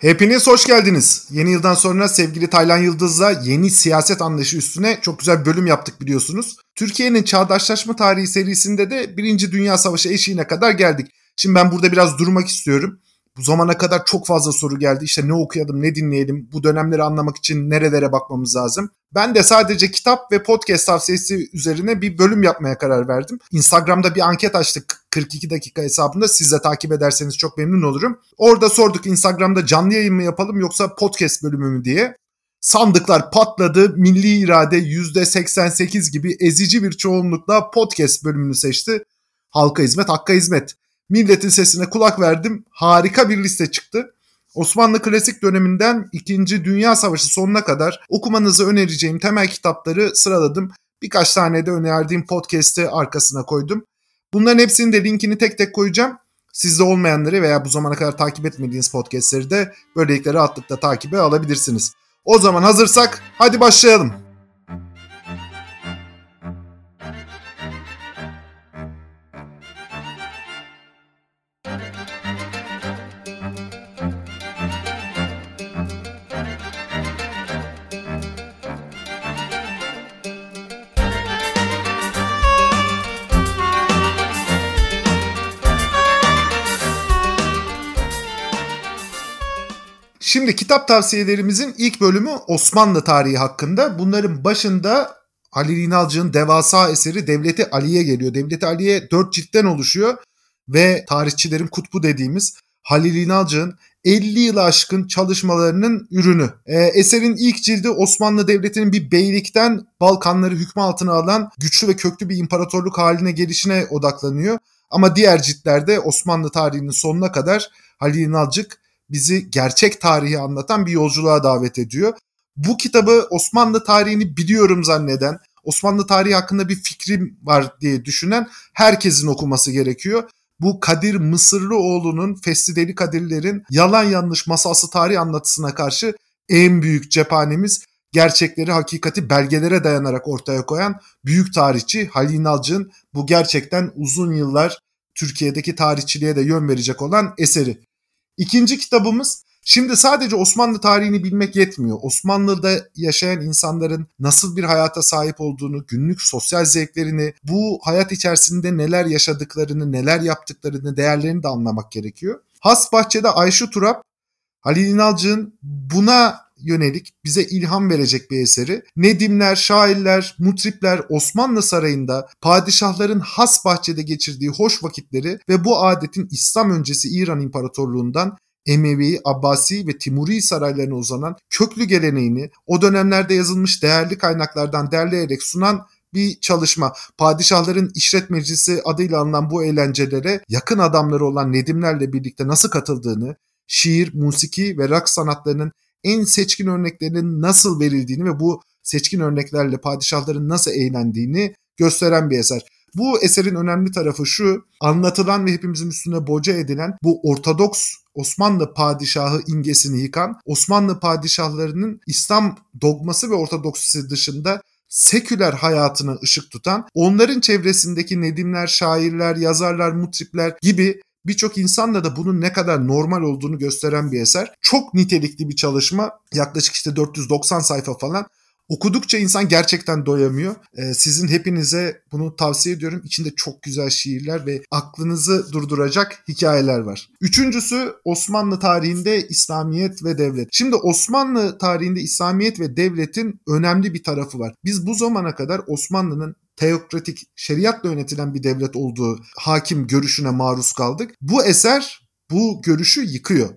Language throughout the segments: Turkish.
Hepiniz hoş geldiniz. Yeni yıldan sonra sevgili Taylan Yıldız'la yeni siyaset anlayışı üstüne çok güzel bölüm yaptık biliyorsunuz. Türkiye'nin çağdaşlaşma tarihi serisinde de Birinci Dünya Savaşı eşiğine kadar geldik. Şimdi ben burada biraz durmak istiyorum. Bu zamana kadar çok fazla soru geldi. İşte ne okuyalım, ne dinleyelim, bu dönemleri anlamak için nerelere bakmamız lazım. Ben de sadece kitap ve podcast tavsiyesi üzerine bir bölüm yapmaya karar verdim. Instagram'da bir anket açtık 42 dakika hesabında. Siz de takip ederseniz çok memnun olurum. Orada sorduk Instagram'da canlı yayın mı yapalım yoksa podcast bölümü mü diye. Sandıklar patladı. Milli irade %88 gibi ezici bir çoğunlukla podcast bölümünü seçti. Halka hizmet, hakka hizmet. Milletin sesine kulak verdim. Harika bir liste çıktı. Osmanlı klasik döneminden 2. Dünya Savaşı sonuna kadar okumanızı önereceğim temel kitapları sıraladım. Birkaç tane de önerdiğim podcast'i arkasına koydum. Bunların hepsinin de linkini tek tek koyacağım. Sizde olmayanları veya bu zamana kadar takip etmediğiniz podcastleri de böylelikle rahatlıkla takibe alabilirsiniz. O zaman hazırsak hadi başlayalım. Şimdi kitap tavsiyelerimizin ilk bölümü Osmanlı tarihi hakkında. Bunların başında Halil İnalcı'nın devasa eseri Devleti Ali'ye geliyor. Devleti Ali'ye dört ciltten oluşuyor ve tarihçilerin kutbu dediğimiz Halil İnalcı'nın 50 yılı aşkın çalışmalarının ürünü. E, eserin ilk cildi Osmanlı Devleti'nin bir beylikten Balkanları hükmü altına alan güçlü ve köklü bir imparatorluk haline gelişine odaklanıyor. Ama diğer ciltlerde Osmanlı tarihinin sonuna kadar Halil İnalcık bizi gerçek tarihi anlatan bir yolculuğa davet ediyor. Bu kitabı Osmanlı tarihini biliyorum zanneden, Osmanlı tarihi hakkında bir fikrim var diye düşünen herkesin okuması gerekiyor. Bu Kadir Mısırlıoğlu'nun Fesli Deli Kadirlerin yalan yanlış masalsı tarih anlatısına karşı en büyük cephanemiz gerçekleri, hakikati belgelere dayanarak ortaya koyan büyük tarihçi Halil Nalcı'nın bu gerçekten uzun yıllar Türkiye'deki tarihçiliğe de yön verecek olan eseri. İkinci kitabımız Şimdi sadece Osmanlı tarihini bilmek yetmiyor. Osmanlı'da yaşayan insanların nasıl bir hayata sahip olduğunu, günlük sosyal zevklerini, bu hayat içerisinde neler yaşadıklarını, neler yaptıklarını, değerlerini de anlamak gerekiyor. Has Bahçe'de Ayşe Turap, Halil İnalcık'ın buna yönelik bize ilham verecek bir eseri. Nedimler, şairler, mutripler Osmanlı Sarayı'nda padişahların has bahçede geçirdiği hoş vakitleri ve bu adetin İslam öncesi İran İmparatorluğundan Emevi, Abbasi ve Timuri saraylarına uzanan köklü geleneğini o dönemlerde yazılmış değerli kaynaklardan derleyerek sunan bir çalışma. Padişahların İşret Meclisi adıyla anılan bu eğlencelere yakın adamları olan Nedimlerle birlikte nasıl katıldığını, şiir, musiki ve rock sanatlarının en seçkin örneklerinin nasıl verildiğini ve bu seçkin örneklerle padişahların nasıl eğlendiğini gösteren bir eser. Bu eserin önemli tarafı şu, anlatılan ve hepimizin üstüne boca edilen bu Ortodoks Osmanlı padişahı imgesini yıkan, Osmanlı padişahlarının İslam dogması ve ortodoksisi dışında seküler hayatına ışık tutan, onların çevresindeki nedimler, şairler, yazarlar, mutripler gibi birçok insanla da bunun ne kadar normal olduğunu gösteren bir eser. Çok nitelikli bir çalışma. Yaklaşık işte 490 sayfa falan. Okudukça insan gerçekten doyamıyor. Ee, sizin hepinize bunu tavsiye ediyorum. İçinde çok güzel şiirler ve aklınızı durduracak hikayeler var. Üçüncüsü Osmanlı tarihinde İslamiyet ve devlet. Şimdi Osmanlı tarihinde İslamiyet ve devletin önemli bir tarafı var. Biz bu zamana kadar Osmanlı'nın teokratik, şeriatla yönetilen bir devlet olduğu hakim görüşüne maruz kaldık. Bu eser bu görüşü yıkıyor.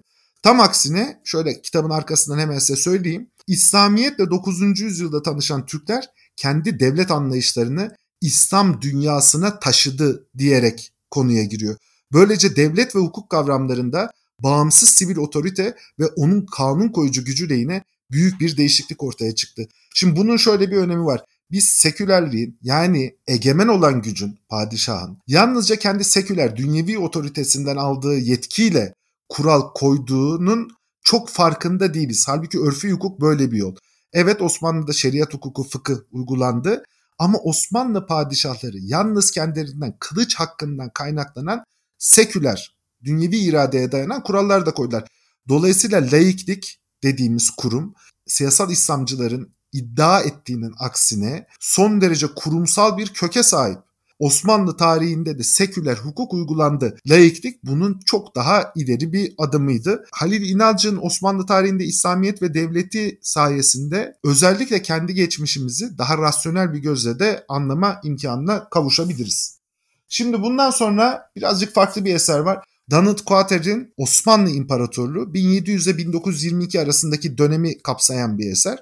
Tam aksine şöyle kitabın arkasından hemen size söyleyeyim. İslamiyetle 9. yüzyılda tanışan Türkler kendi devlet anlayışlarını İslam dünyasına taşıdı diyerek konuya giriyor. Böylece devlet ve hukuk kavramlarında bağımsız sivil otorite ve onun kanun koyucu gücüyle yine büyük bir değişiklik ortaya çıktı. Şimdi bunun şöyle bir önemi var biz sekülerliğin yani egemen olan gücün, padişahın yalnızca kendi seküler, dünyevi otoritesinden aldığı yetkiyle kural koyduğunun çok farkında değiliz. Halbuki örfü hukuk böyle bir yol. Evet Osmanlı'da şeriat hukuku fıkıh uygulandı ama Osmanlı padişahları yalnız kendilerinden kılıç hakkından kaynaklanan seküler, dünyevi iradeye dayanan kurallar da koydular. Dolayısıyla laiklik dediğimiz kurum siyasal İslamcıların iddia ettiğinin aksine son derece kurumsal bir köke sahip. Osmanlı tarihinde de seküler hukuk uygulandı. Laiklik bunun çok daha ileri bir adımıydı. Halil İnalcı'nın Osmanlı tarihinde İslamiyet ve devleti sayesinde özellikle kendi geçmişimizi daha rasyonel bir gözle de anlama imkanına kavuşabiliriz. Şimdi bundan sonra birazcık farklı bir eser var. Donald Quater'in Osmanlı İmparatorluğu 1700 ile 1922 arasındaki dönemi kapsayan bir eser.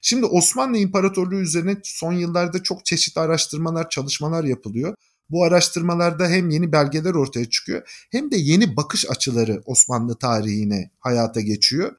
Şimdi Osmanlı İmparatorluğu üzerine son yıllarda çok çeşitli araştırmalar, çalışmalar yapılıyor. Bu araştırmalarda hem yeni belgeler ortaya çıkıyor hem de yeni bakış açıları Osmanlı tarihine hayata geçiyor.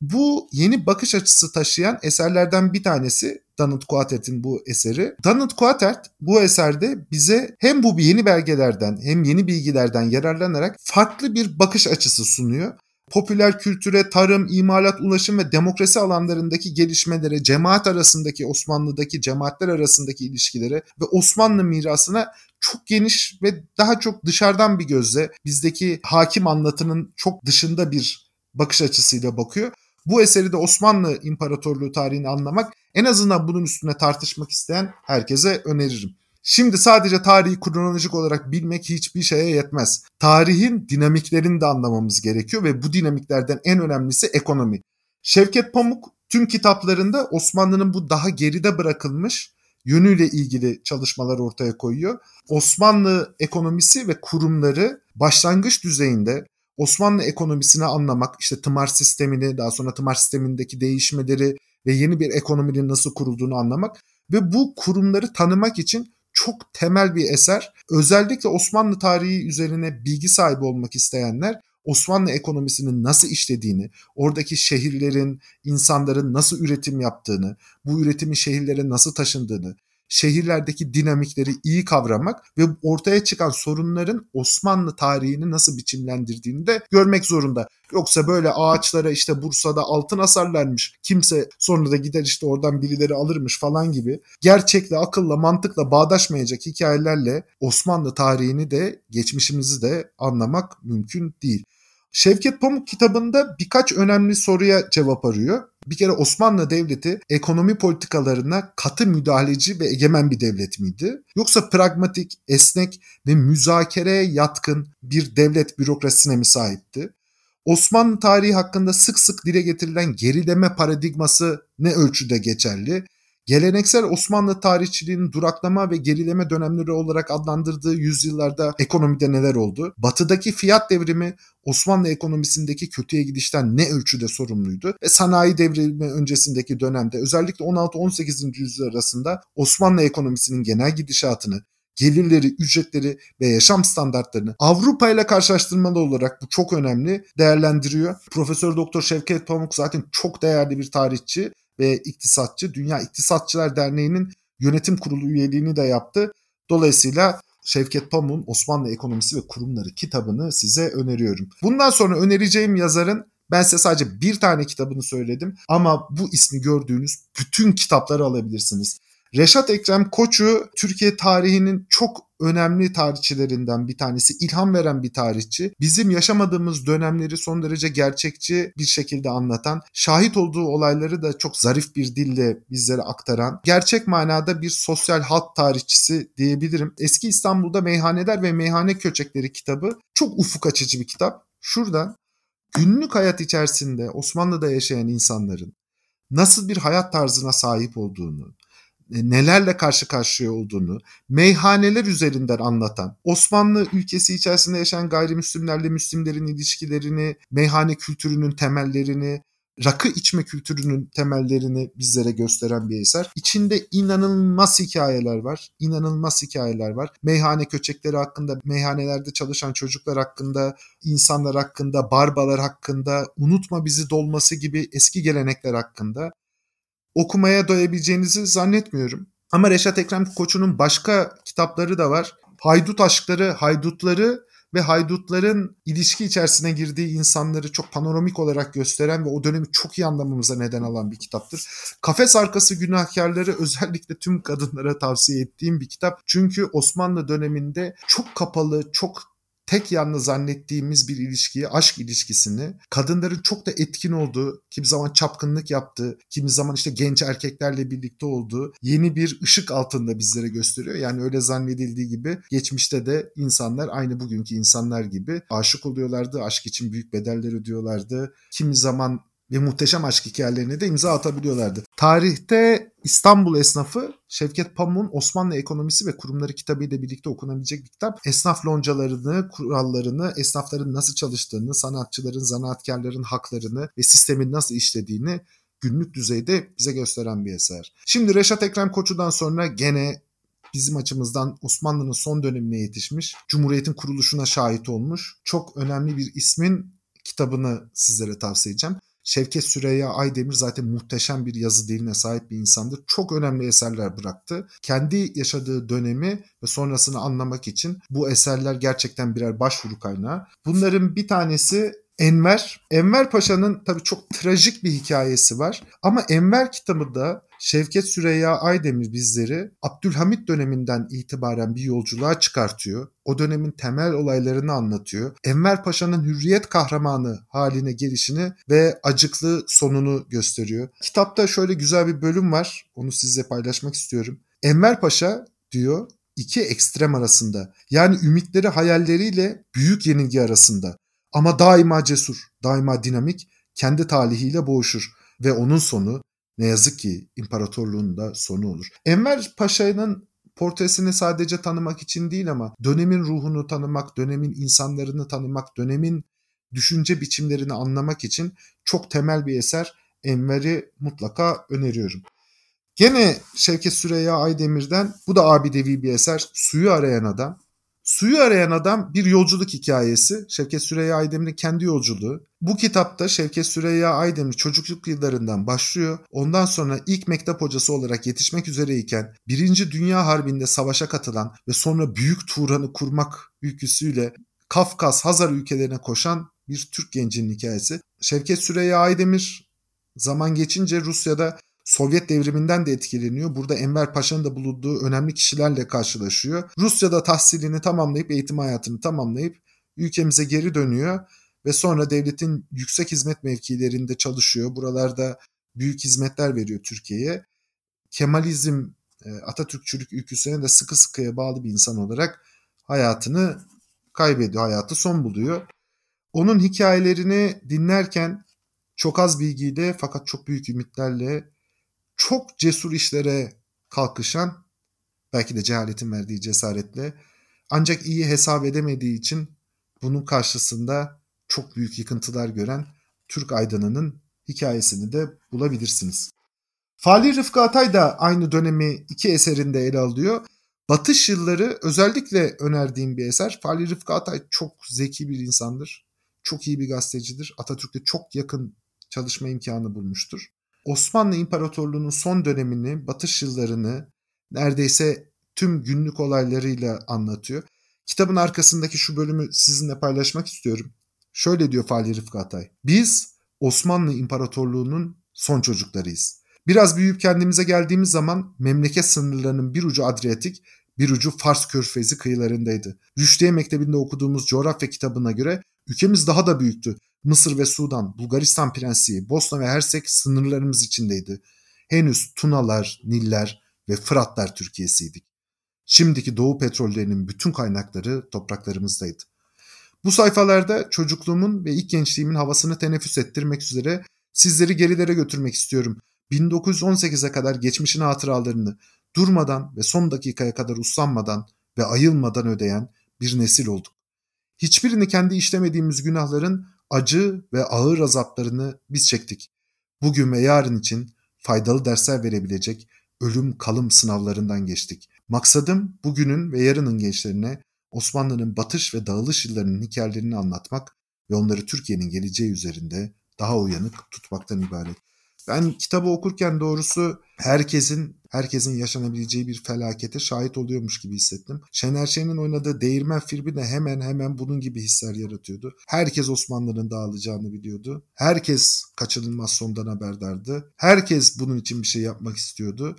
Bu yeni bakış açısı taşıyan eserlerden bir tanesi Donald Quatert'in bu eseri. Donald Quatert bu eserde bize hem bu yeni belgelerden hem yeni bilgilerden yararlanarak farklı bir bakış açısı sunuyor popüler kültüre, tarım, imalat, ulaşım ve demokrasi alanlarındaki gelişmelere, cemaat arasındaki Osmanlı'daki cemaatler arasındaki ilişkilere ve Osmanlı mirasına çok geniş ve daha çok dışarıdan bir gözle bizdeki hakim anlatının çok dışında bir bakış açısıyla bakıyor. Bu eseri de Osmanlı İmparatorluğu tarihini anlamak en azından bunun üstüne tartışmak isteyen herkese öneririm. Şimdi sadece tarihi kronolojik olarak bilmek hiçbir şeye yetmez. Tarihin dinamiklerini de anlamamız gerekiyor ve bu dinamiklerden en önemlisi ekonomi. Şevket Pamuk tüm kitaplarında Osmanlı'nın bu daha geride bırakılmış yönüyle ilgili çalışmalar ortaya koyuyor. Osmanlı ekonomisi ve kurumları başlangıç düzeyinde Osmanlı ekonomisini anlamak, işte tımar sistemini, daha sonra tımar sistemindeki değişmeleri ve yeni bir ekonominin nasıl kurulduğunu anlamak ve bu kurumları tanımak için çok temel bir eser. Özellikle Osmanlı tarihi üzerine bilgi sahibi olmak isteyenler Osmanlı ekonomisinin nasıl işlediğini, oradaki şehirlerin, insanların nasıl üretim yaptığını, bu üretimin şehirlere nasıl taşındığını, şehirlerdeki dinamikleri iyi kavramak ve ortaya çıkan sorunların Osmanlı tarihini nasıl biçimlendirdiğini de görmek zorunda. Yoksa böyle ağaçlara işte Bursa'da altın asarlarmış. Kimse sonra da gider işte oradan birileri alırmış falan gibi. Gerçekle, akılla, mantıkla bağdaşmayacak hikayelerle Osmanlı tarihini de geçmişimizi de anlamak mümkün değil. Şevket Pamuk kitabında birkaç önemli soruya cevap arıyor. Bir kere Osmanlı Devleti ekonomi politikalarına katı müdahaleci ve egemen bir devlet miydi? Yoksa pragmatik, esnek ve müzakereye yatkın bir devlet bürokrasisine mi sahipti? Osmanlı tarihi hakkında sık sık dile getirilen gerileme paradigması ne ölçüde geçerli? Geleneksel Osmanlı tarihçiliğinin duraklama ve gerileme dönemleri olarak adlandırdığı yüzyıllarda ekonomide neler oldu? Batıdaki fiyat devrimi Osmanlı ekonomisindeki kötüye gidişten ne ölçüde sorumluydu? Ve sanayi devrimi öncesindeki dönemde özellikle 16-18. yüzyıl arasında Osmanlı ekonomisinin genel gidişatını, gelirleri, ücretleri ve yaşam standartlarını Avrupa ile karşılaştırmalı olarak bu çok önemli değerlendiriyor. Profesör Doktor Şevket Pamuk zaten çok değerli bir tarihçi ve iktisatçı. Dünya İktisatçılar Derneği'nin yönetim kurulu üyeliğini de yaptı. Dolayısıyla Şevket Pamuk'un Osmanlı Ekonomisi ve Kurumları kitabını size öneriyorum. Bundan sonra önereceğim yazarın ben size sadece bir tane kitabını söyledim ama bu ismi gördüğünüz bütün kitapları alabilirsiniz. Reşat Ekrem Koçu Türkiye tarihinin çok önemli tarihçilerinden bir tanesi, ilham veren bir tarihçi. Bizim yaşamadığımız dönemleri son derece gerçekçi bir şekilde anlatan, şahit olduğu olayları da çok zarif bir dille bizlere aktaran, gerçek manada bir sosyal halk tarihçisi diyebilirim. Eski İstanbul'da Meyhaneler ve Meyhane Köçekleri kitabı çok ufuk açıcı bir kitap. Şuradan günlük hayat içerisinde Osmanlı'da yaşayan insanların nasıl bir hayat tarzına sahip olduğunu, nelerle karşı karşıya olduğunu meyhaneler üzerinden anlatan, Osmanlı ülkesi içerisinde yaşayan gayrimüslimlerle Müslimlerin ilişkilerini, meyhane kültürünün temellerini, rakı içme kültürünün temellerini bizlere gösteren bir eser. İçinde inanılmaz hikayeler var. İnanılmaz hikayeler var. Meyhane köçekleri hakkında, meyhanelerde çalışan çocuklar hakkında, insanlar hakkında, barbalar hakkında, unutma bizi dolması gibi eski gelenekler hakkında okumaya doyabileceğinizi zannetmiyorum. Ama Reşat Ekrem Koçu'nun başka kitapları da var. Haydut aşkları, haydutları ve haydutların ilişki içerisine girdiği insanları çok panoramik olarak gösteren ve o dönemi çok iyi anlamamıza neden alan bir kitaptır. Kafes arkası günahkarları özellikle tüm kadınlara tavsiye ettiğim bir kitap. Çünkü Osmanlı döneminde çok kapalı, çok tek yanlı zannettiğimiz bir ilişkiyi, aşk ilişkisini, kadınların çok da etkin olduğu, kimi zaman çapkınlık yaptığı, kimi zaman işte genç erkeklerle birlikte olduğu yeni bir ışık altında bizlere gösteriyor. Yani öyle zannedildiği gibi geçmişte de insanlar aynı bugünkü insanlar gibi aşık oluyorlardı, aşk için büyük bedeller ödüyorlardı. Kimi zaman ve muhteşem aşk hikayelerine de imza atabiliyorlardı. Tarihte İstanbul esnafı Şevket Pamuk'un Osmanlı Ekonomisi ve Kurumları kitabıyla birlikte okunabilecek bir kitap. Esnaf loncalarını, kurallarını, esnafların nasıl çalıştığını, sanatçıların, zanaatkarların haklarını ve sistemin nasıl işlediğini günlük düzeyde bize gösteren bir eser. Şimdi Reşat Ekrem Koçu'dan sonra gene bizim açımızdan Osmanlı'nın son dönemine yetişmiş, Cumhuriyet'in kuruluşuna şahit olmuş çok önemli bir ismin kitabını sizlere tavsiye edeceğim. Şevket Süreyya Aydemir zaten muhteşem bir yazı diline sahip bir insandır. Çok önemli eserler bıraktı. Kendi yaşadığı dönemi ve sonrasını anlamak için bu eserler gerçekten birer başvuru kaynağı. Bunların bir tanesi Enver. Enver Paşa'nın tabii çok trajik bir hikayesi var. Ama Enver kitabı da Şevket Süreyya Aydemir bizleri Abdülhamit döneminden itibaren bir yolculuğa çıkartıyor. O dönemin temel olaylarını anlatıyor. Enver Paşa'nın hürriyet kahramanı haline gelişini ve acıklı sonunu gösteriyor. Kitapta şöyle güzel bir bölüm var. Onu size paylaşmak istiyorum. Enver Paşa diyor iki ekstrem arasında. Yani ümitleri hayalleriyle büyük yenilgi arasında. Ama daima cesur, daima dinamik, kendi talihiyle boğuşur ve onun sonu ne yazık ki imparatorluğun da sonu olur. Enver Paşa'nın portresini sadece tanımak için değil ama dönemin ruhunu tanımak, dönemin insanlarını tanımak, dönemin düşünce biçimlerini anlamak için çok temel bir eser. Enver'i mutlaka öneriyorum. Gene Şevket Süreyya Aydemir'den bu da abidevi bir eser. Suyu Arayan Adam. Suyu arayan adam bir yolculuk hikayesi. Şevket Süreyya Aydemir'in kendi yolculuğu. Bu kitapta Şevket Süreyya Aydemir çocukluk yıllarından başlıyor. Ondan sonra ilk mektep hocası olarak yetişmek üzereyken Birinci Dünya Harbi'nde savaşa katılan ve sonra Büyük Turan'ı kurmak ülküsüyle Kafkas, Hazar ülkelerine koşan bir Türk gencinin hikayesi. Şevket Süreyya Aydemir zaman geçince Rusya'da Sovyet devriminden de etkileniyor. Burada Enver Paşa'nın da bulunduğu önemli kişilerle karşılaşıyor. Rusya'da tahsilini tamamlayıp eğitim hayatını tamamlayıp ülkemize geri dönüyor ve sonra devletin yüksek hizmet mevkilerinde çalışıyor. Buralarda büyük hizmetler veriyor Türkiye'ye. Kemalizm, e, Atatürkçülük ülküsüne de sıkı sıkıya bağlı bir insan olarak hayatını kaybediyor, hayatı son buluyor. Onun hikayelerini dinlerken çok az bilgiyle fakat çok büyük ümitlerle çok cesur işlere kalkışan belki de cehaletin verdiği cesaretle ancak iyi hesap edemediği için bunun karşısında çok büyük yıkıntılar gören Türk aydınının hikayesini de bulabilirsiniz. Fali Rıfkı Atay da aynı dönemi iki eserinde ele alıyor. Batış yılları özellikle önerdiğim bir eser. Fali Rıfkı Atay çok zeki bir insandır. Çok iyi bir gazetecidir. Atatürk'le çok yakın çalışma imkanı bulmuştur. Osmanlı İmparatorluğu'nun son dönemini, batış yıllarını neredeyse tüm günlük olaylarıyla anlatıyor. Kitabın arkasındaki şu bölümü sizinle paylaşmak istiyorum. Şöyle diyor Fahri Rıfkı Atay. Biz Osmanlı İmparatorluğu'nun son çocuklarıyız. Biraz büyüyüp kendimize geldiğimiz zaman memleket sınırlarının bir ucu Adriyatik, bir ucu Fars Körfezi kıyılarındaydı. Rüşdiye Mektebi'nde okuduğumuz coğrafya kitabına göre ülkemiz daha da büyüktü. Mısır ve Sudan, Bulgaristan Prensliği, Bosna ve Hersek sınırlarımız içindeydi. Henüz Tunalar, Niller ve Fıratlar Türkiye'siydik. Şimdiki Doğu petrollerinin bütün kaynakları topraklarımızdaydı. Bu sayfalarda çocukluğumun ve ilk gençliğimin havasını teneffüs ettirmek üzere sizleri gerilere götürmek istiyorum. 1918'e kadar geçmişin hatıralarını durmadan ve son dakikaya kadar uslanmadan ve ayılmadan ödeyen bir nesil olduk. Hiçbirini kendi işlemediğimiz günahların acı ve ağır azaplarını biz çektik. Bugün ve yarın için faydalı dersler verebilecek ölüm kalım sınavlarından geçtik. Maksadım bugünün ve yarının gençlerine Osmanlı'nın batış ve dağılış yıllarının hikayelerini anlatmak ve onları Türkiye'nin geleceği üzerinde daha uyanık tutmaktan ibaret. Ben kitabı okurken doğrusu herkesin herkesin yaşanabileceği bir felakete şahit oluyormuş gibi hissettim. Şener Şen'in oynadığı Değirmen filmi de hemen hemen bunun gibi hisler yaratıyordu. Herkes Osmanlı'nın dağılacağını biliyordu. Herkes kaçınılmaz sondan haberdardı. Herkes bunun için bir şey yapmak istiyordu.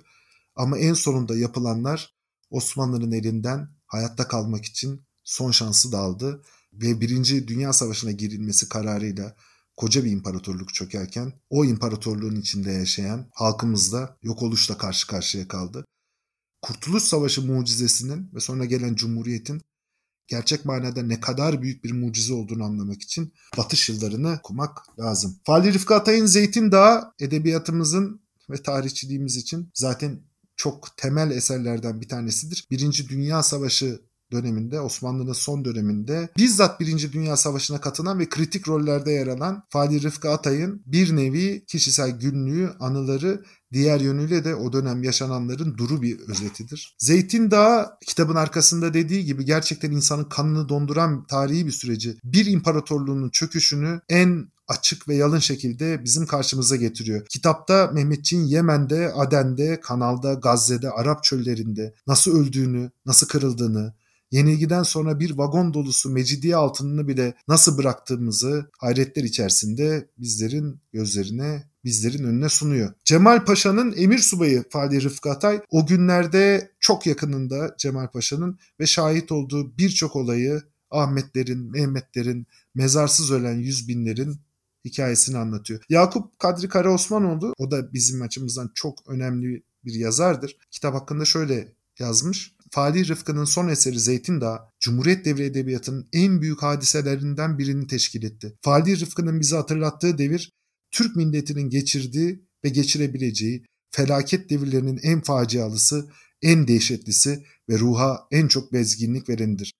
Ama en sonunda yapılanlar Osmanlı'nın elinden hayatta kalmak için son şansı da ve Birinci Dünya Savaşı'na girilmesi kararıyla koca bir imparatorluk çökerken o imparatorluğun içinde yaşayan halkımız da yok oluşla karşı karşıya kaldı. Kurtuluş Savaşı mucizesinin ve sonra gelen Cumhuriyet'in gerçek manada ne kadar büyük bir mucize olduğunu anlamak için batış yıllarını okumak lazım. Fali Rıfkı Atay'ın Zeytin Dağı edebiyatımızın ve tarihçiliğimiz için zaten çok temel eserlerden bir tanesidir. Birinci Dünya Savaşı döneminde Osmanlı'nın son döneminde bizzat Birinci Dünya Savaşı'na katılan ve kritik rollerde yer alan Fadi Rıfkı Atay'ın bir nevi kişisel günlüğü, anıları diğer yönüyle de o dönem yaşananların duru bir özetidir. Zeytin Dağı kitabın arkasında dediği gibi gerçekten insanın kanını donduran tarihi bir süreci. Bir imparatorluğunun çöküşünü en açık ve yalın şekilde bizim karşımıza getiriyor. Kitapta Mehmetçiğin Yemen'de, Aden'de, Kanal'da, Gazze'de, Arap çöllerinde nasıl öldüğünü, nasıl kırıldığını, yenilgiden sonra bir vagon dolusu mecidiye altınını bile nasıl bıraktığımızı hayretler içerisinde bizlerin gözlerine bizlerin önüne sunuyor. Cemal Paşa'nın emir subayı Fadi Rıfkı Atay o günlerde çok yakınında Cemal Paşa'nın ve şahit olduğu birçok olayı Ahmetlerin, Mehmetlerin, mezarsız ölen yüz binlerin hikayesini anlatıyor. Yakup Kadri Karaosmanoğlu o da bizim açımızdan çok önemli bir yazardır. Kitap hakkında şöyle yazmış. Fali Rıfkı'nın son eseri Zeytin Dağı, Cumhuriyet devri edebiyatının en büyük hadiselerinden birini teşkil etti. Fali Rıfkı'nın bize hatırlattığı devir, Türk milletinin geçirdiği ve geçirebileceği felaket devirlerinin en facialısı, en dehşetlisi ve ruha en çok bezginlik verenidir.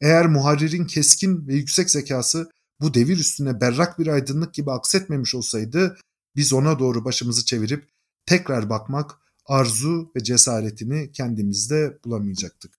Eğer muharririn keskin ve yüksek zekası bu devir üstüne berrak bir aydınlık gibi aksetmemiş olsaydı, biz ona doğru başımızı çevirip tekrar bakmak arzu ve cesaretini kendimizde bulamayacaktık.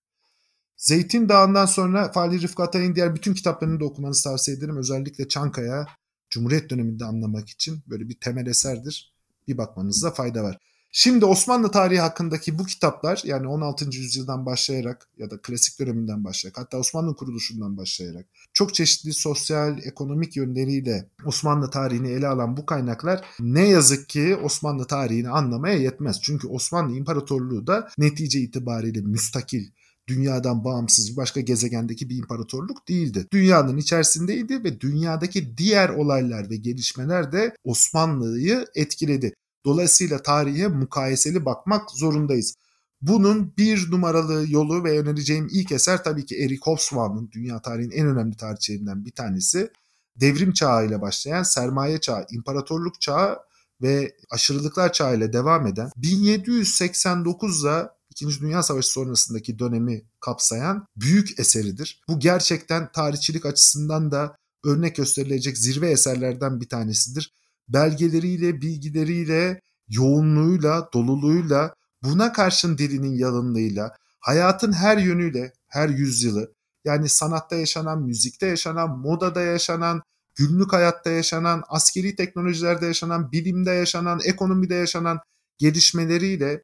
Zeytin Dağı'ndan sonra Fahri Rıfkı Atay'ın diğer bütün kitaplarını da okumanızı tavsiye ederim. Özellikle Çankaya, Cumhuriyet döneminde anlamak için böyle bir temel eserdir. Bir bakmanızda fayda var. Şimdi Osmanlı tarihi hakkındaki bu kitaplar yani 16. yüzyıldan başlayarak ya da klasik döneminden başlayarak hatta Osmanlı kuruluşundan başlayarak çok çeşitli sosyal, ekonomik yönleriyle Osmanlı tarihini ele alan bu kaynaklar ne yazık ki Osmanlı tarihini anlamaya yetmez. Çünkü Osmanlı İmparatorluğu da netice itibariyle müstakil, dünyadan bağımsız bir başka gezegendeki bir imparatorluk değildi. Dünyanın içerisindeydi ve dünyadaki diğer olaylar ve gelişmeler de Osmanlı'yı etkiledi. Dolayısıyla tarihe mukayeseli bakmak zorundayız. Bunun bir numaralı yolu ve önereceğim ilk eser tabii ki Erik Hobsbawm'ın dünya tarihinin en önemli tarihçilerinden bir tanesi. Devrim çağı ile başlayan sermaye çağı, imparatorluk çağı ve aşırılıklar çağı ile devam eden 1789'da İkinci Dünya Savaşı sonrasındaki dönemi kapsayan büyük eseridir. Bu gerçekten tarihçilik açısından da örnek gösterilecek zirve eserlerden bir tanesidir belgeleriyle, bilgileriyle, yoğunluğuyla, doluluğuyla, buna karşın dilinin yalınlığıyla, hayatın her yönüyle, her yüzyılı, yani sanatta yaşanan, müzikte yaşanan, modada yaşanan, günlük hayatta yaşanan, askeri teknolojilerde yaşanan, bilimde yaşanan, ekonomide yaşanan gelişmeleriyle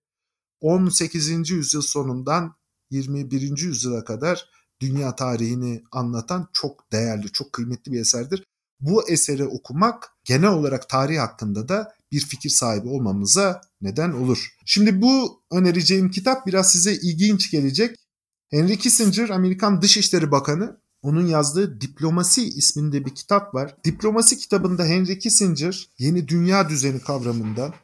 18. yüzyıl sonundan 21. yüzyıla kadar dünya tarihini anlatan çok değerli, çok kıymetli bir eserdir bu eseri okumak genel olarak tarih hakkında da bir fikir sahibi olmamıza neden olur. Şimdi bu önereceğim kitap biraz size ilginç gelecek. Henry Kissinger, Amerikan Dışişleri Bakanı, onun yazdığı Diplomasi isminde bir kitap var. Diplomasi kitabında Henry Kissinger yeni dünya düzeni kavramında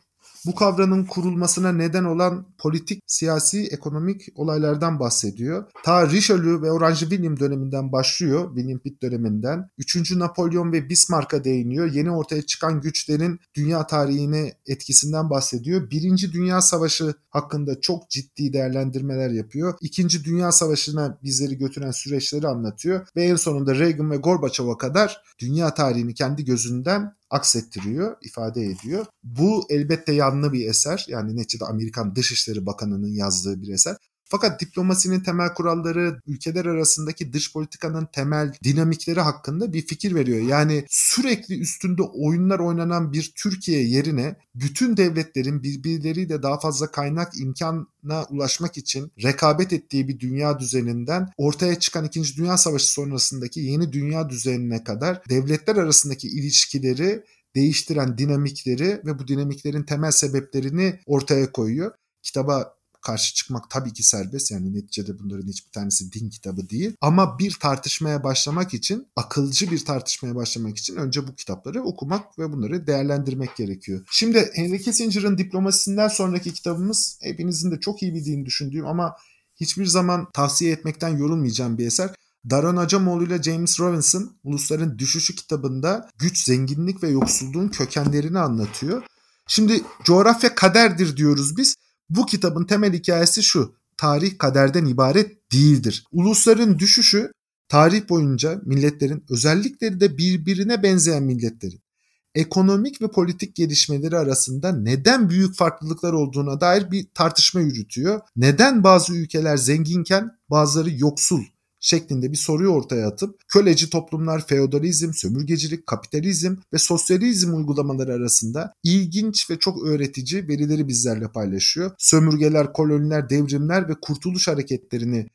bu kavramın kurulmasına neden olan politik, siyasi, ekonomik olaylardan bahsediyor. Ta Richelieu ve Orange William döneminden başlıyor, William Pitt döneminden. 3. Napolyon ve Bismarck'a değiniyor. Yeni ortaya çıkan güçlerin dünya tarihine etkisinden bahsediyor. Birinci Dünya Savaşı hakkında çok ciddi değerlendirmeler yapıyor. İkinci Dünya Savaşı'na bizleri götüren süreçleri anlatıyor. Ve en sonunda Reagan ve Gorbaçov'a kadar dünya tarihini kendi gözünden aksettiriyor, ifade ediyor. Bu elbette yanlı bir eser. Yani neticede Amerikan Dışişleri Bakanı'nın yazdığı bir eser. Fakat diplomasinin temel kuralları, ülkeler arasındaki dış politikanın temel dinamikleri hakkında bir fikir veriyor. Yani sürekli üstünde oyunlar oynanan bir Türkiye yerine bütün devletlerin birbirleriyle daha fazla kaynak imkanına ulaşmak için rekabet ettiği bir dünya düzeninden ortaya çıkan 2. Dünya Savaşı sonrasındaki yeni dünya düzenine kadar devletler arasındaki ilişkileri değiştiren dinamikleri ve bu dinamiklerin temel sebeplerini ortaya koyuyor. Kitaba karşı çıkmak tabii ki serbest. Yani neticede bunların hiçbir tanesi din kitabı değil. Ama bir tartışmaya başlamak için, akılcı bir tartışmaya başlamak için önce bu kitapları okumak ve bunları değerlendirmek gerekiyor. Şimdi Henry Kissinger'ın diplomasisinden sonraki kitabımız hepinizin de çok iyi bildiğini düşündüğüm ama hiçbir zaman tavsiye etmekten yorulmayacağım bir eser. Daron Acemoğlu ile James Robinson Ulusların Düşüşü kitabında güç, zenginlik ve yoksulluğun kökenlerini anlatıyor. Şimdi coğrafya kaderdir diyoruz biz. Bu kitabın temel hikayesi şu. Tarih kaderden ibaret değildir. Ulusların düşüşü tarih boyunca milletlerin özellikleri de birbirine benzeyen milletlerin ekonomik ve politik gelişmeleri arasında neden büyük farklılıklar olduğuna dair bir tartışma yürütüyor. Neden bazı ülkeler zenginken bazıları yoksul şeklinde bir soruyu ortaya atıp köleci toplumlar feodalizm, sömürgecilik, kapitalizm ve sosyalizm uygulamaları arasında ilginç ve çok öğretici verileri bizlerle paylaşıyor. Sömürgeler, koloniler, devrimler ve kurtuluş hareketlerini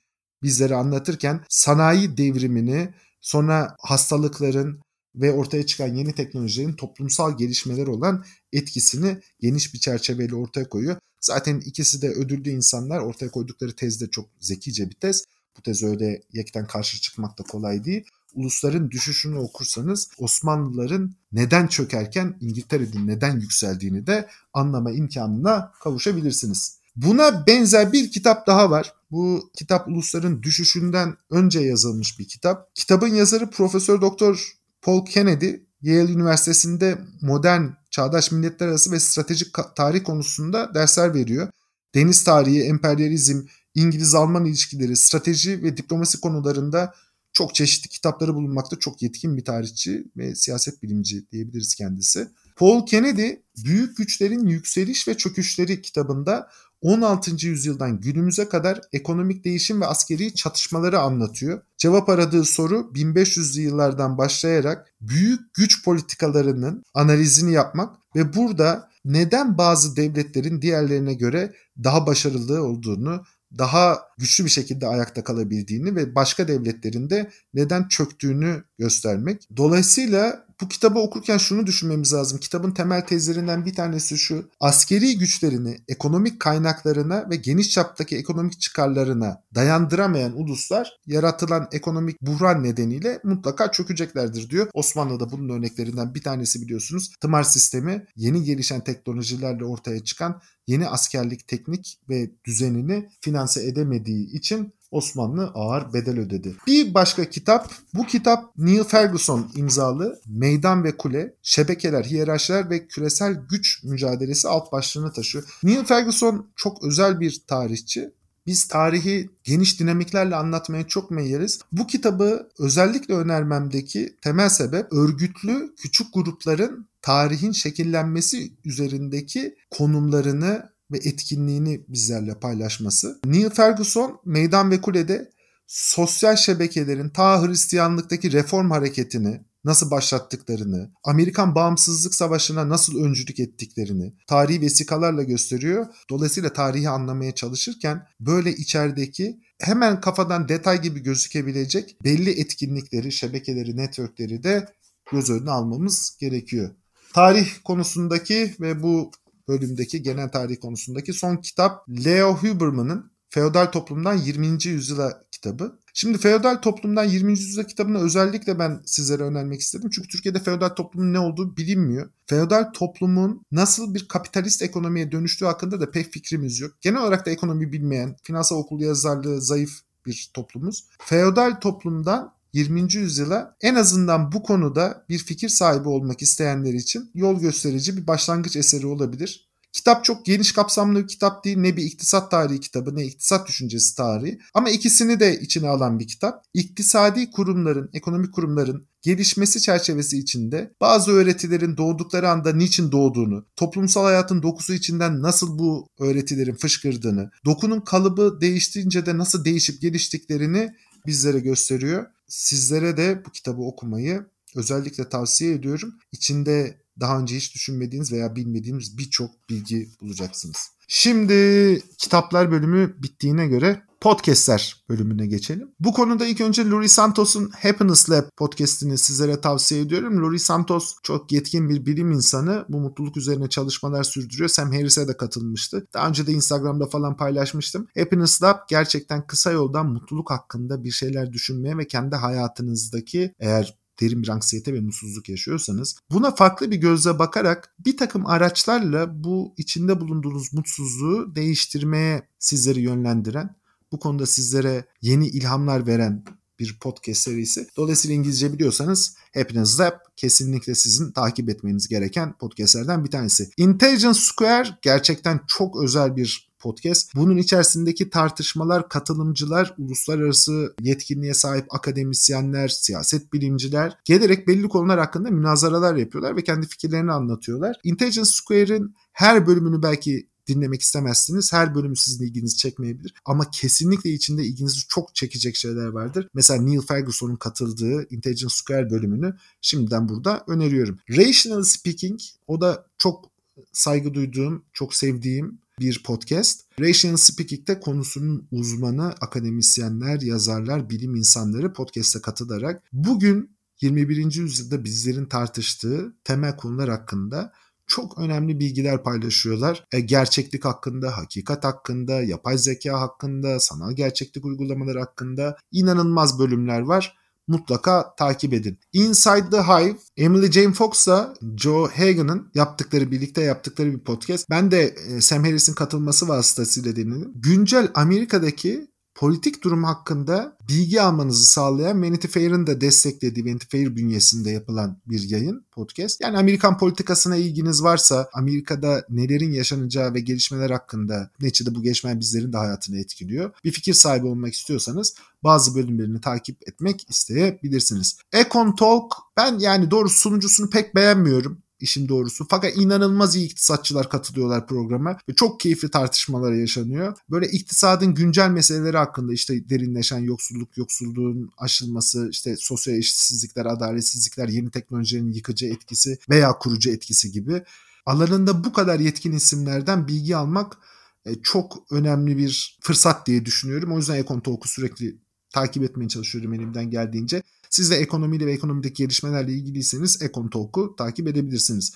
bizlere anlatırken sanayi devrimini, sonra hastalıkların ve ortaya çıkan yeni teknolojilerin toplumsal gelişmeler olan etkisini geniş bir çerçeveyle ortaya koyuyor. Zaten ikisi de ödüllü insanlar ortaya koydukları tez de çok zekice bir tez. Bu tez öyle yekten karşı çıkmak da kolay değil. Ulusların düşüşünü okursanız Osmanlıların neden çökerken İngiltere'nin neden yükseldiğini de anlama imkanına kavuşabilirsiniz. Buna benzer bir kitap daha var. Bu kitap ulusların düşüşünden önce yazılmış bir kitap. Kitabın yazarı Profesör Doktor Paul Kennedy Yale Üniversitesi'nde modern, çağdaş milletler arası ve stratejik tarih konusunda dersler veriyor. Deniz tarihi, emperyalizm, İngiliz-Alman ilişkileri, strateji ve diplomasi konularında çok çeşitli kitapları bulunmakta çok yetkin bir tarihçi ve siyaset bilimci diyebiliriz kendisi. Paul Kennedy Büyük Güçlerin Yükseliş ve Çöküşleri kitabında 16. yüzyıldan günümüze kadar ekonomik değişim ve askeri çatışmaları anlatıyor. Cevap aradığı soru 1500'lü yıllardan başlayarak büyük güç politikalarının analizini yapmak ve burada neden bazı devletlerin diğerlerine göre daha başarılı olduğunu daha güçlü bir şekilde ayakta kalabildiğini ve başka devletlerin de neden çöktüğünü göstermek. Dolayısıyla bu kitabı okurken şunu düşünmemiz lazım. Kitabın temel tezlerinden bir tanesi şu. Askeri güçlerini ekonomik kaynaklarına ve geniş çaptaki ekonomik çıkarlarına dayandıramayan uluslar yaratılan ekonomik buhran nedeniyle mutlaka çökeceklerdir diyor. Osmanlı'da bunun örneklerinden bir tanesi biliyorsunuz. Tımar sistemi yeni gelişen teknolojilerle ortaya çıkan yeni askerlik teknik ve düzenini finanse edemediği için Osmanlı ağır bedel ödedi. Bir başka kitap, bu kitap Neil Ferguson imzalı Meydan ve Kule, Şebekeler, Hiyerarşiler ve Küresel Güç Mücadelesi alt başlığını taşıyor. Neil Ferguson çok özel bir tarihçi. Biz tarihi geniş dinamiklerle anlatmaya çok meyyeriz. Bu kitabı özellikle önermemdeki temel sebep örgütlü küçük grupların tarihin şekillenmesi üzerindeki konumlarını ve etkinliğini bizlerle paylaşması. Neil Ferguson Meydan ve Kule'de sosyal şebekelerin ta Hristiyanlıktaki reform hareketini nasıl başlattıklarını, Amerikan bağımsızlık savaşına nasıl öncülük ettiklerini tarihi vesikalarla gösteriyor. Dolayısıyla tarihi anlamaya çalışırken böyle içerideki hemen kafadan detay gibi gözükebilecek belli etkinlikleri, şebekeleri, networkleri de göz önüne almamız gerekiyor. Tarih konusundaki ve bu bölümdeki genel tarih konusundaki son kitap Leo Huberman'ın Feodal Toplumdan 20. Yüzyıla kitabı. Şimdi feodal toplumdan 20. yüzyıl kitabını özellikle ben sizlere önermek istedim. Çünkü Türkiye'de feodal toplumun ne olduğu bilinmiyor. Feodal toplumun nasıl bir kapitalist ekonomiye dönüştüğü hakkında da pek fikrimiz yok. Genel olarak da ekonomi bilmeyen, finansal okul yazarlığı zayıf bir toplumuz. Feodal toplumdan 20. yüzyıla en azından bu konuda bir fikir sahibi olmak isteyenler için yol gösterici bir başlangıç eseri olabilir. Kitap çok geniş kapsamlı bir kitap değil. Ne bir iktisat tarihi kitabı ne iktisat düşüncesi tarihi. Ama ikisini de içine alan bir kitap. İktisadi kurumların, ekonomik kurumların gelişmesi çerçevesi içinde bazı öğretilerin doğdukları anda niçin doğduğunu, toplumsal hayatın dokusu içinden nasıl bu öğretilerin fışkırdığını, dokunun kalıbı değiştiğince de nasıl değişip geliştiklerini bizlere gösteriyor. Sizlere de bu kitabı okumayı özellikle tavsiye ediyorum. İçinde daha önce hiç düşünmediğiniz veya bilmediğiniz birçok bilgi bulacaksınız. Şimdi kitaplar bölümü bittiğine göre podcastler bölümüne geçelim. Bu konuda ilk önce Lori Santos'un Happiness Lab podcastini sizlere tavsiye ediyorum. Lori Santos çok yetkin bir bilim insanı. Bu mutluluk üzerine çalışmalar sürdürüyor. Sam Harris'e de katılmıştı. Daha önce de Instagram'da falan paylaşmıştım. Happiness Lab gerçekten kısa yoldan mutluluk hakkında bir şeyler düşünmeye ve kendi hayatınızdaki eğer derin bir anksiyete ve mutsuzluk yaşıyorsanız buna farklı bir gözle bakarak bir takım araçlarla bu içinde bulunduğunuz mutsuzluğu değiştirmeye sizleri yönlendiren bu konuda sizlere yeni ilhamlar veren bir podcast serisi. Dolayısıyla İngilizce biliyorsanız Happiness Lab kesinlikle sizin takip etmeniz gereken podcastlerden bir tanesi. Intelligence Square gerçekten çok özel bir podcast. Bunun içerisindeki tartışmalar katılımcılar, uluslararası yetkinliğe sahip akademisyenler, siyaset bilimciler gelerek belli konular hakkında münazaralar yapıyorlar ve kendi fikirlerini anlatıyorlar. Intelligence Square'in her bölümünü belki dinlemek istemezsiniz. Her bölüm sizin ilginizi çekmeyebilir. Ama kesinlikle içinde ilginizi çok çekecek şeyler vardır. Mesela Neil Ferguson'un katıldığı Intelligence Square bölümünü şimdiden burada öneriyorum. Rational Speaking o da çok saygı duyduğum, çok sevdiğim bir podcast. Rational Speaking'de konusunun uzmanı, akademisyenler, yazarlar, bilim insanları podcast'e katılarak bugün 21. yüzyılda bizlerin tartıştığı temel konular hakkında çok önemli bilgiler paylaşıyorlar. E, gerçeklik hakkında, hakikat hakkında, yapay zeka hakkında, sanal gerçeklik uygulamaları hakkında inanılmaz bölümler var mutlaka takip edin. Inside the Hive, Emily Jane Fox'la Joe Hagan'ın yaptıkları, birlikte yaptıkları bir podcast. Ben de e, Sam Harris'in katılması vasıtasıyla dinledim. Güncel Amerika'daki politik durum hakkında bilgi almanızı sağlayan Vanity Fair'ın da desteklediği Vanity Fair bünyesinde yapılan bir yayın, podcast. Yani Amerikan politikasına ilginiz varsa, Amerika'da nelerin yaşanacağı ve gelişmeler hakkında neticede bu gelişmeler bizlerin de hayatını etkiliyor. Bir fikir sahibi olmak istiyorsanız bazı bölümlerini takip etmek isteyebilirsiniz. Econ Talk ben yani doğru sunucusunu pek beğenmiyorum işin doğrusu. Fakat inanılmaz iyi iktisatçılar katılıyorlar programa ve çok keyifli tartışmalar yaşanıyor. Böyle iktisadın güncel meseleleri hakkında işte derinleşen yoksulluk, yoksulluğun aşılması, işte sosyal eşitsizlikler, adaletsizlikler, yeni teknolojinin yıkıcı etkisi veya kurucu etkisi gibi alanında bu kadar yetkin isimlerden bilgi almak e, çok önemli bir fırsat diye düşünüyorum. O yüzden Ekon Talk'u sürekli takip etmeye çalışıyorum elimden geldiğince. Siz de ekonomiyle ve ekonomideki gelişmelerle ilgiliyseniz Ekon Talk'u takip edebilirsiniz.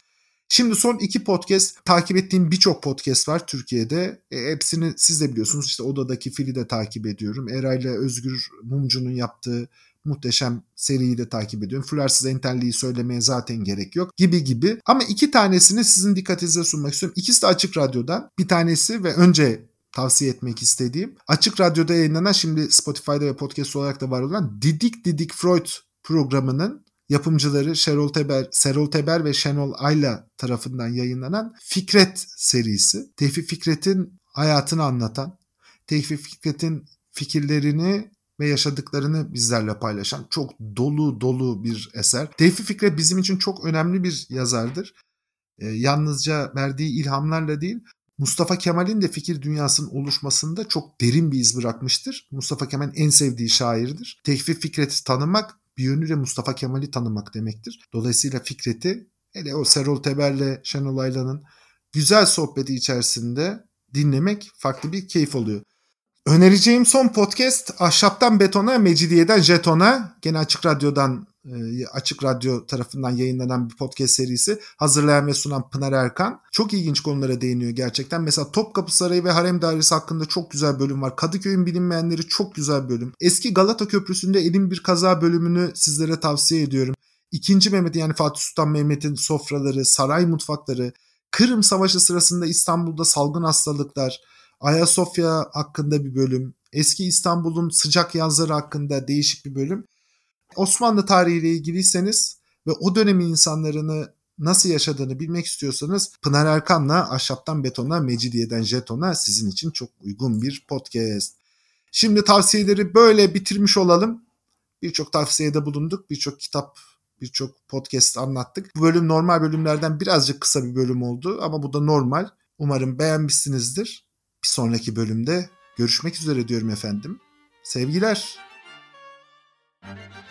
Şimdi son iki podcast takip ettiğim birçok podcast var Türkiye'de. E, hepsini siz de biliyorsunuz. İşte Odadaki Fil'i de takip ediyorum. Eray'la Özgür Mumcu'nun yaptığı muhteşem seriyi de takip ediyorum. Flarsız entelliği söylemeye zaten gerek yok gibi gibi. Ama iki tanesini sizin dikkatinize sunmak istiyorum. İkisi de Açık Radyo'dan. Bir tanesi ve önce tavsiye etmek istediğim Açık Radyo'da yayınlanan şimdi Spotify'da ve podcast olarak da var olan Didik Didik Freud programının yapımcıları Şerol Teber, Serol Teber ve Şenol Ayla tarafından yayınlanan Fikret serisi. Tevfik Fikret'in hayatını anlatan, Tevfik Fikret'in fikirlerini ve yaşadıklarını bizlerle paylaşan çok dolu dolu bir eser. Tevfik Fikret bizim için çok önemli bir yazardır. Ee, yalnızca verdiği ilhamlarla değil, Mustafa Kemal'in de fikir dünyasının oluşmasında çok derin bir iz bırakmıştır. Mustafa Kemal'in en sevdiği şairdir. Tevfik Fikret'i tanımak bir yönüyle Mustafa Kemal'i tanımak demektir. Dolayısıyla Fikret'i hele o Serol Teber'le Şenol Aylan'ın güzel sohbeti içerisinde dinlemek farklı bir keyif oluyor. Önereceğim son podcast Ahşaptan Betona, Mecidiyeden Jeton'a. Gene Açık Radyo'dan Açık Radyo tarafından yayınlanan bir podcast serisi. Hazırlayan ve sunan Pınar Erkan. Çok ilginç konulara değiniyor gerçekten. Mesela Topkapı Sarayı ve Harem Dairesi hakkında çok güzel bölüm var. Kadıköy'ün bilinmeyenleri çok güzel bölüm. Eski Galata Köprüsü'nde elim bir kaza bölümünü sizlere tavsiye ediyorum. İkinci Mehmet yani Fatih Sultan Mehmet'in sofraları, saray mutfakları, Kırım Savaşı sırasında İstanbul'da salgın hastalıklar, Ayasofya hakkında bir bölüm, eski İstanbul'un sıcak yazları hakkında değişik bir bölüm. Osmanlı tarihiyle ilgiliyseniz ve o dönemin insanlarını nasıl yaşadığını bilmek istiyorsanız Pınar Erkan'la Ahşaptan Betona, Mecidiyeden Jeton'a sizin için çok uygun bir podcast. Şimdi tavsiyeleri böyle bitirmiş olalım. Birçok tavsiyede bulunduk. Birçok kitap, birçok podcast anlattık. Bu bölüm normal bölümlerden birazcık kısa bir bölüm oldu ama bu da normal. Umarım beğenmişsinizdir. Bir sonraki bölümde görüşmek üzere diyorum efendim. Sevgiler. Thank you.